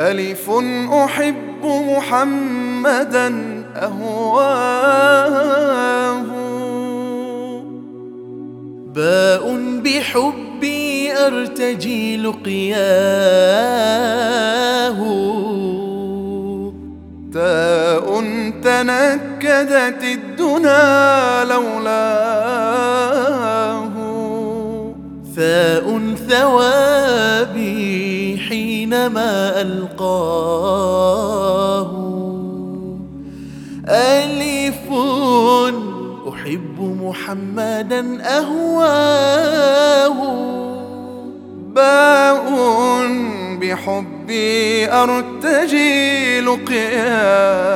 ألف أحب محمدا أهواه. باء بحبي أرتجي لقياه. تاء تنكدت الدنا لولاه. ثاء ثوابي حينما ألقاه. ألف أحب محمدا أهواه. باء بحبي أرتجي لقياه.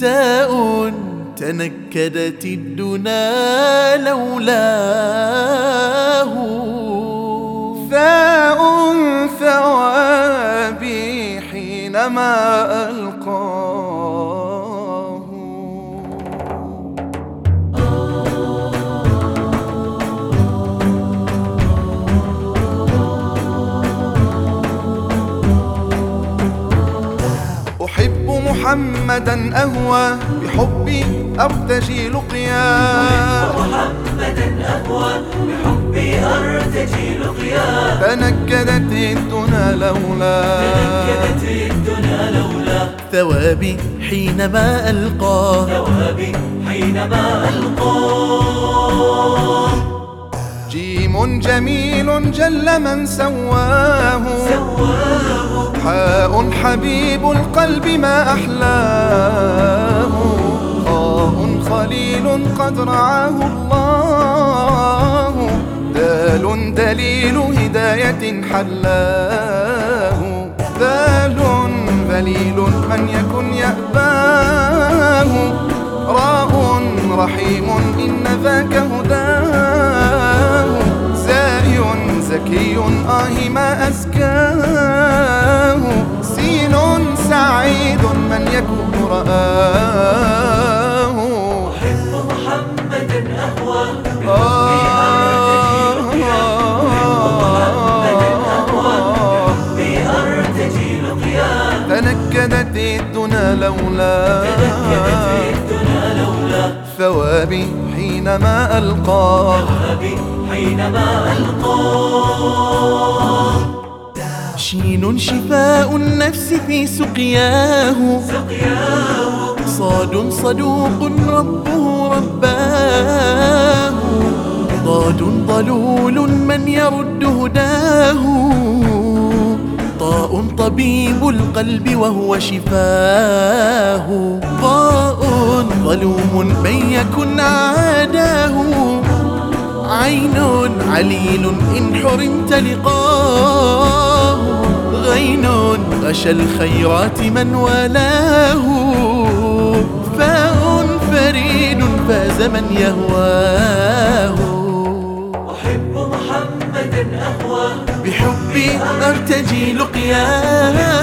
تاء تنكدت الدنا لولاه. ثوابي حينما ألقاه محمدا أهوى بحبي أرتجي لقياه محمدا أهوى بحبي أرتجي لقياه تنكدت الدنا لولا. لولا ثوابي حينما ألقاه ثوابي حينما ألقاه جميل جل من سواه. حاء حبيب القلب ما أحلاه. خاء خليل قد رعاه الله. دال دليل هداية حلاه. ذال ذليل من يكن يأباه. راء رحيم إن آه ما أزكاه. سين سعيد من يكون رآه. أحب محمدا أهوى. تنكدت الدنا لولا. تنكدت الدنا لولا. ثوابي حينما ألقاه. ثوابي حينما ألقاه شين شفاء النفس في سقياه. سقياه صاد صدوق ربه رباه. ضاد ضلول من يرد هداه. طاء طبيب القلب وهو شفاه. طاء ظلوم من يكن عاداه. عين عليل إن حرمت لقاه. غين غشى الخيرات من والاه. فاء فريد فاز من يهواه. أحب محمدا أهوى بحبي أرتجي لقياه.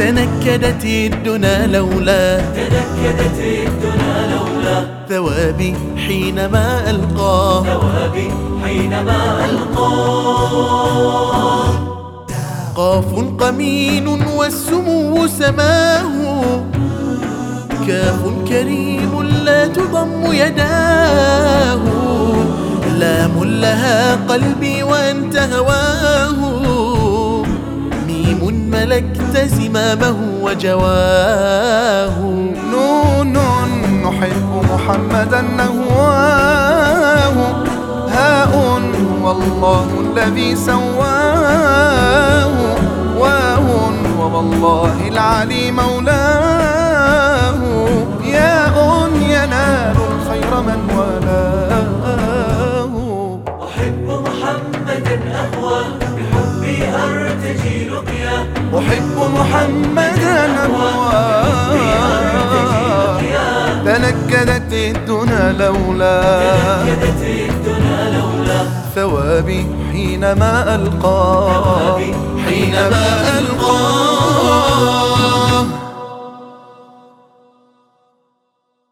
تنكدت الدنا لولا تنكدت الدنا لولا ثوابي حينما ألقاه ثوابي حينما ألقاه قاف قمين والسمو سماه. كاف كريم لا تضم يداه. لام لها قلبي وأنت هواه. ميم ملكت زمامه وجواه. نون نحب محمدا نهواه هاء هو الله الذي سواه. محمدا أهواه تنكدت الدنا لولا. ثوابي حينما ثوابي حينما ألقاه